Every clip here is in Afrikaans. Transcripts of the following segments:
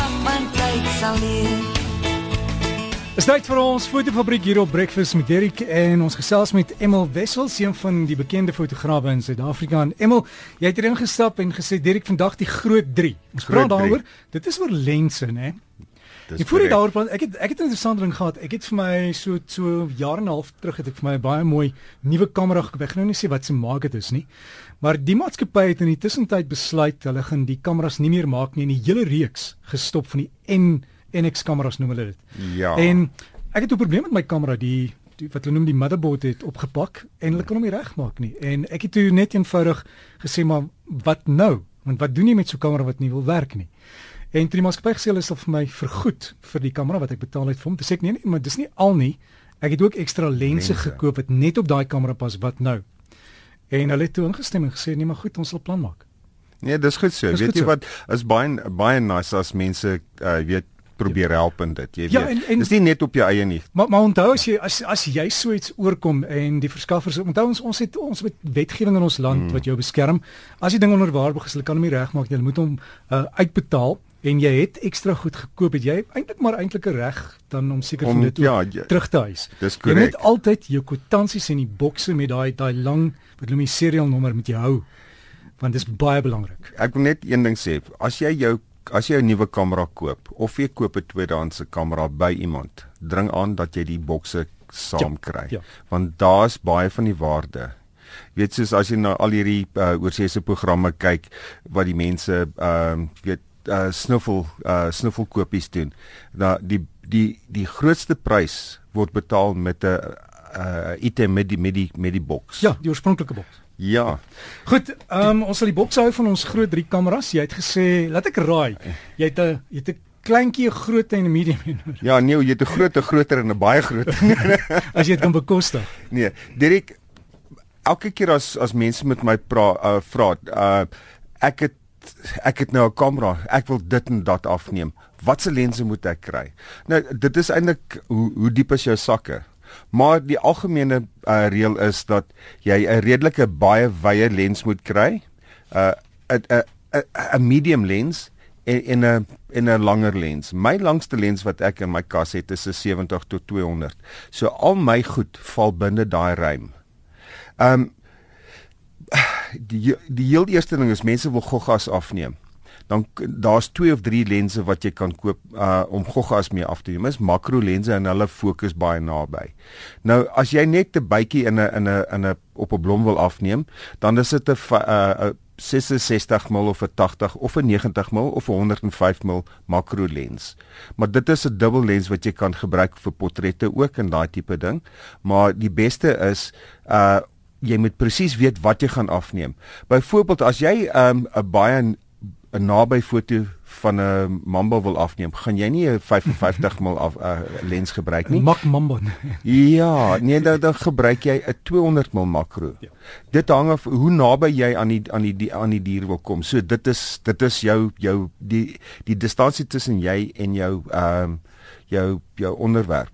wag want tyd sal leer. Dis tyd vir ons fotofabriek hier op Breakfast met Derrick en ons gesels met Emil Wessels, een van die bekende fotograwe in Suid-Afrika. En Emil, jy het hierin gestap en gesê Derrick vandag die groot 3. Ons Groot praat daaroor. Dit is oor lense, né? Dis Ek korrek. daaroor praat, ek het ek het 'n interessante ding gehad. Ek het vir my so so jaar en 'n half terug het ek vir my baie mooi nuwe kamera gekoop. Ek gaan nou nie sê wat se maak dit is nie. Maar die maatskappy het in die tussentyd besluit hulle gaan die kameras nie meer maak nie en die hele reeks gestop van die N NX kameras noem hulle dit. Ja. En ek het 'n probleem met my kamera, die, die wat hulle noem die motherboard het opgepak en hulle kon hom nie regmaak nie. En ek het toe net eenvoudig gesê maar wat nou? Want wat doen jy met so 'n kamera wat nie wil werk nie? En toe die maatskappy gesê hulle sal vir my vergoed vir die kamera wat ek betaal het vir hom. Dis sê ek nee nee, maar dis nie al nie. Ek het ook ekstra lense, Lense. gekoop wat net op daai kamera pas. Wat nou? En hulle het toe ingestem en gesê nee, maar goed, ons sal plan maak. Nee, dis goed so. Dis weet goed jy so. wat is baie baie nice as mense uh, weet probeer help in dit. Jy weet. Ja, en- en- dis nie net op jou eie nie. Maar maar onthou as jy as as jy so iets oorkom en die verskaffers onthou ons ons het ons met wetgewing in ons land mm. wat jou beskerm. As die ding onderwaardig is, hulle kan hom nie regmaak nie. Hulle moet hom uh, uitbetaal en jy het ekstra goed gekoop. Het jy eintlik maar eintlik 'n reg dan om seker van dit ja, jy- terug te huis. Dis Jy moet korrek. altyd jou kwitansies en die bokse met daai daai lang wat noem jy serial nommer met jou hou. Want dit is baie belangrik. Ek wil net een ding sê. As jy jou as jy 'n nuwe kamera koop of jy koop 'n tweedehandse kamera by iemand, dring aan dat jy die bokse saam kry. ja. Want daar's baie van die waarde. Weet soos as jy na al hierdie uh, oorseese programme kyk wat die mense ehm uh, weet uh, snuffel uh, snuffelkopies doen. Da die die die grootste prys word betaal met 'n uh, item met die met die met die boks. Ja, die oorspronklike boks. Ja. Goed, ehm um, ons sal die bokse hou van ons groot drie kameras. Jy het gesê, laat ek raai. Jy het 'n jy het 'n kleintjie, 'n groot en 'n medium een. Ja, nee, jy het 'n groot, 'n groter en 'n baie groter. as jy dit kan bekostig. Nee, Dirk elke keer as as mense met my pra uh, vra, uh, ek het ek het nou 'n kamera, ek wil dit en dat afneem. Watse lense moet ek kry? Nou dit is eintlik hoe hoe diep is jou sakke? Maar die algemene uh, reël is dat jy 'n redelike baie wye lens moet kry. 'n 'n 'n 'n medium lens en en 'n en 'n langer lens. My langste lens wat ek in my kas het is 'n 70 tot 200. So al my goed val binne daai ruim. Um, die die heel eerste ding is mense wil goggas afneem. Dan daar's twee of drie lense wat jy kan koop uh om goggas mee af te neem. Dis makro lense en hulle fokus baie naby. Nou as jy net 'n bytjie in 'n in 'n in 'n op 'n blom wil afneem, dan is dit 'n uh 'n 66 mm of 'n 80 of 'n 90 mm of 'n 105 mm makro lens. Maar dit is 'n dubbel lens wat jy kan gebruik vir portrette ook en daai tipe ding. Maar die beste is uh jy moet presies weet wat jy gaan afneem. Byvoorbeeld as jy 'n um, baie 'n naby foto van 'n mamba wil afneem, gaan jy nie 'n 55 mm af uh, lens gebruik nie. Mak Mambo. Ja, nee, dan, dan gebruik jy 'n 200 mm makro. Ja. Dit hang af hoe naby jy aan die aan die, die aan die dier wil kom. So dit is dit is jou jou die die distansie tussen jy en jou ehm um, jou jou onderwerp.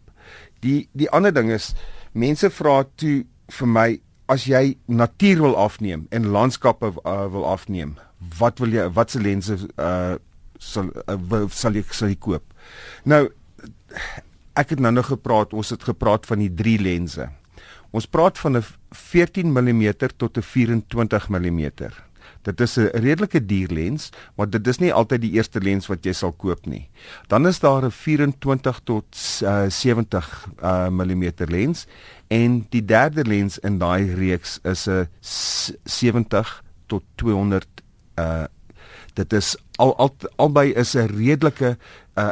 Die die ander ding is mense vra toe vir my as jy natuur wil afneem en landskappe uh, wil afneem, wat wil jy watse lense uh sal uh, sal jy sal jy koop? Nou ek het nou nog gepraat, ons het gepraat van die drie lense. Ons praat van 'n 14 mm tot 'n 24 mm. Dit is 'n redelike duur lens, maar dit is nie altyd die eerste lens wat jy sal koop nie. Dan is daar 'n 24 tot uh, 70 uh, mm lens en die derde lens in daai reeks is 'n s- 70 tot 200 uh dit is al, al albei is 'n redelike uh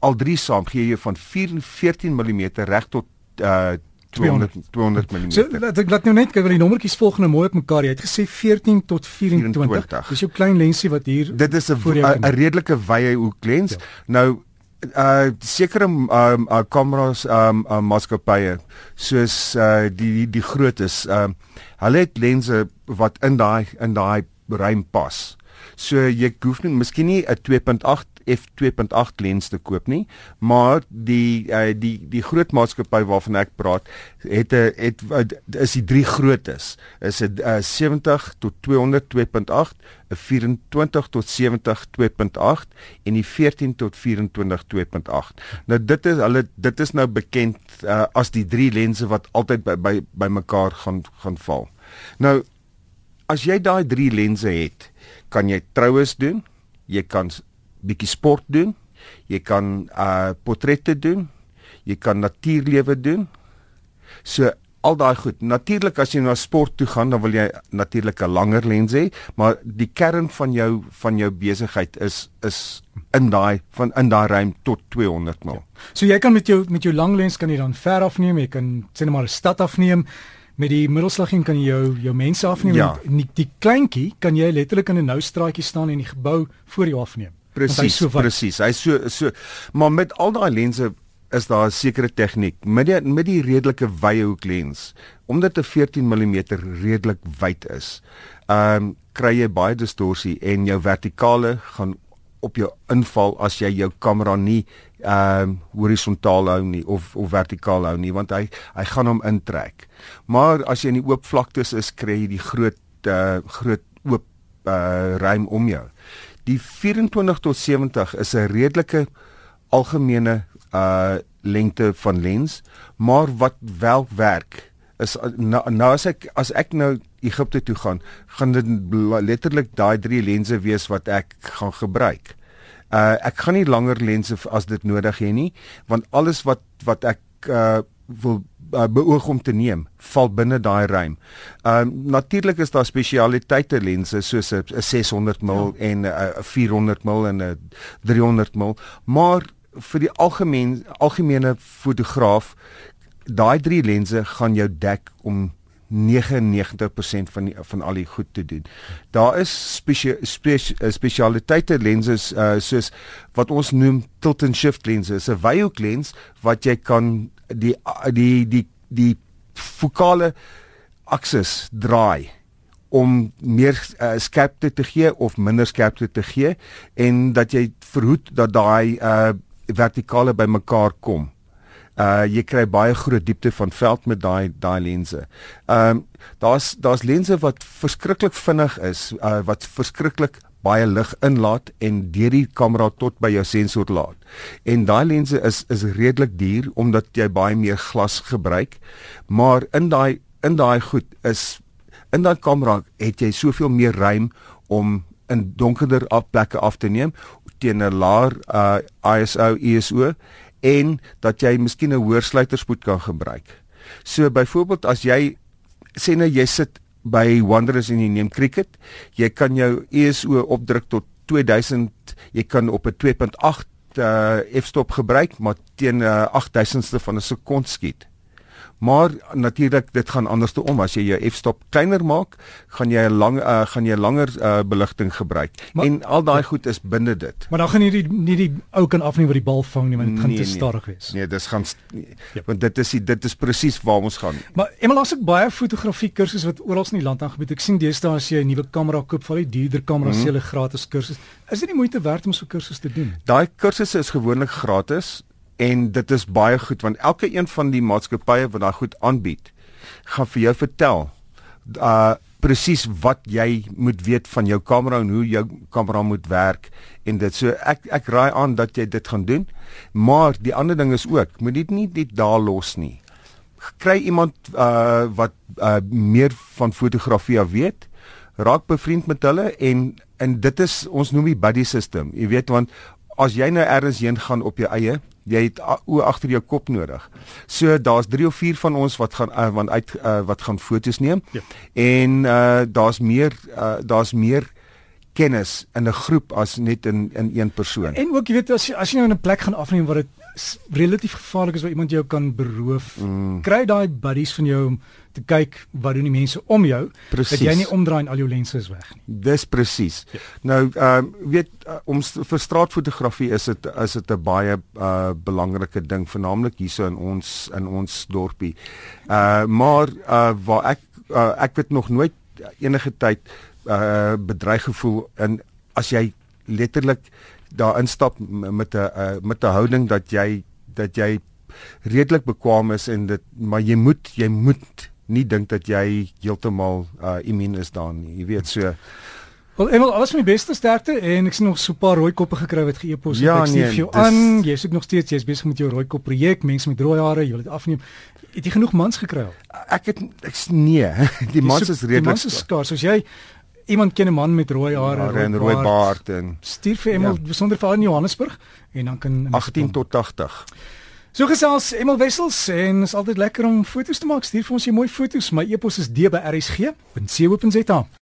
al drie saam gee jy van 4 14 mm reg tot uh 200 200 mm. So laat ek laat nou net kyk want die nommertjies volg nou mooi op mekaar. Jy het gesê 14 tot 24. 24. Dis jou klein lensie wat hier dit is 'n jou 'n redelike wye hoek lens. Ja. Nou uh sekere um uh, kameras um uh, maatskappye soos uh die die, die grootes um hulle het lense wat in daai in daai ruim pas. So jy hoef nie miskien nie 'n 2.8 f2.8 lens te koop nie, maar die uh, die die groot maatskappy waarvan ek praat, het 'n het, het is die drie grootes. Is 'n uh, 70 tot 200 2.8, 'n 24 tot 70 2.8 en die 14 tot 24 2.8. Nou dit is hulle dit is nou bekend uh, as die drie lense wat altyd by by by mekaar gaan gaan val. Nou as jy daai drie lense het, kan jy troues doen, jy kan bietjie sport doen, jy kan uh portrette doen, jy kan natuurlewe doen. So al daai goed. Natuurlik as jy na sport toe gaan, dan wil jy natuurlik 'n langer lens hê, maar die kern van jou van jou besigheid is is in daai van in daai ruim tot 200 mm. Ja. So jy kan met jou met jou lang lens kan jy dan ver afneem, jy kan sê net maar 'n stad afneem met die middelslaggie kan jy jou jou mense afneem Ja. en die, die kleintjie kan jy letterlik in 'n nou straatjie staan en die gebou voor jou afneem. Want hy Presies, so presies. Hy's so so maar met al daai lense is daar 'n sekere tegniek. Met die met die redelike wye hoek lens, omdat 'n 14 mm redelik wyd is, ehm um, kry jy baie distorsie en jou vertikale gaan op jou inval as jy jou kamera nie ehm um, horisontaal hou nie of of vertikaal hou nie want hy hy gaan hom intrek. Maar as jy in die oop vlaktes is, kry jy die groot uh, groot oop uh, ruim om jou. Die 24 tot 70 is 'n redelike algemene uh lengte van lens, maar wat wel werk is uh, nou, nou as ek as ek nou Egipte toe gaan, gaan dit letterlik daai drie lense wees wat ek gaan gebruik. Uh ek gaan nie langer lense as dit nodig hê nie, want alles wat wat ek uh wil uh, beoog om te neem, val binne daai ruim. Ehm um, natuurlik is daar spesialiteite lense soos 'n 'n 600 mm ja. en 'n 'n 400 mm en 'n 300 mm, maar vir die algemeen algemene fotograaf daai drie lense gaan jou dek om 99% van die, van al die goed te doen. Daar is spesie, spesie, spesialiteite lenses uh, soos wat ons noem tilt and shift lenses, 'n wyhoek lens wat jy kan die die die die fokale aksis draai om meer uh, skerpte te gee of minder skerpte te gee en dat jy verhoed dat daai uh, vertikale bymekaar kom. Uh jy kry baie groot diepte van veld met daai daai lense. Ehm um, daar's daar's lense wat verskriklik vinnig is, uh wat verskriklik baie lig inlaat en deur die kamera tot by jou sensor laat. En daai lense is is redelik duur omdat jy baie meer glas gebruik. Maar in daai in daai goed is in daai kamera het jy soveel meer ruim om in donkerder af plekke af te neem teen 'n laer uh ISO ISO en dat jy miskien 'n hoër sluiterspoed kan gebruik. So byvoorbeeld as jy sê nou jy sit by Wanderers en jy neem cricket, jy kan jou ISO opdruk tot 2000, jy kan op 'n 2.8 uh f-stop gebruik maar teen 'n uh, 8000ste van 'n sekond skiet. Maar natuurlik dit gaan anders te om as jy jou f-stop kleiner maak, gaan jy 'n lang uh, gaan jy langer uh, beligting gebruik. Maar- en al daai goed is binne dit. Maar dan gaan jy nie nie die ou kan afneem wat die bal vang nie, want dit gaan Nee, te nee. stadig wees. Nee, dis gaan st- nee, Ja. want dit is die, dit is presies waar ons gaan. Maar Emel, daar's ook baie fotografie kursusse wat oral in die land aangebied. Ek sien deesdae as jy 'n nuwe kamera koop, val die duurder kameras mm. hulle gratis kursus. Is dit nie moeite werd om so 'n kursus te doen? Daai kursusse is gewoonlik gratis en dit is baie goed want elke een van die maatskappye wat daai goed aanbied, gaan vir jou vertel uh presies wat jy moet weet van jou kamera en hoe jou kamera moet werk en dit so ek ek raai aan dat jy dit gaan doen. Maar die ander ding is ook, moet dit nie net daar los nie. Kry iemand uh wat uh meer van fotografie af weet, raak bevriend met hulle en en dit is ons noem die buddy system. Jy weet want as jy nou ergens heen gaan op jou eie, jy het oë agter jou kop nodig. So daar's 3 of 4 van ons wat gaan uh, van uit uh, wat gaan fotos neem. Ja. En uh daar's meer uh daar's meer kennis in 'n groep as net in in een persoon. En ook jy weet as jy as jy nou in 'n plek gaan afneem waar dit relatief gevaarlik is waar iemand jou kan beroof, mm. kry daai buddies van jou om te kyk wat doen die mense om jou Presies. dat jy nie omdraai en al jou lense is weg nie. Dis presies. Ja. Nou ehm um, weet uh, om vir straatfotografie is dit is dit 'n baie uh belangrike ding vernaamlik hierso in ons in ons dorpie. Uh maar uh waar ek uh, ek het nog nooit enige tyd uh bedreig gevoel in as jy letterlik daar instap met 'n met 'n houding dat jy dat jy redelik bekwame is en dit maar jy moet jy moet nie dink dat jy heeltemal uh immuun is daan nie. Jy weet so Wel, Emel, alles van die beste sterkte en ek sien nog so 'n paar rooi koppe gekry wat geëpos ja, het. Ek nee, sien vir jou dis... aan. Jy is ook nog steeds jy's besig met jou rooi kop projek. Mense met rooi hare, jy wil dit afneem. Het jy genoeg mans gekry al? Ek het ek nee, die mans is redelik Die mans is skaars. Soos jy iemand ken 'n man met rooi hare ja, en rooi baard en stuur vir Emel ja. besonder vir in Johannesburg en dan kan 18 tot 80. So gesels Emel Wessels en is altyd lekker om foto's te maak. Stuur vir ons jou mooi foto's. My e-pos is d@rsg.co.za.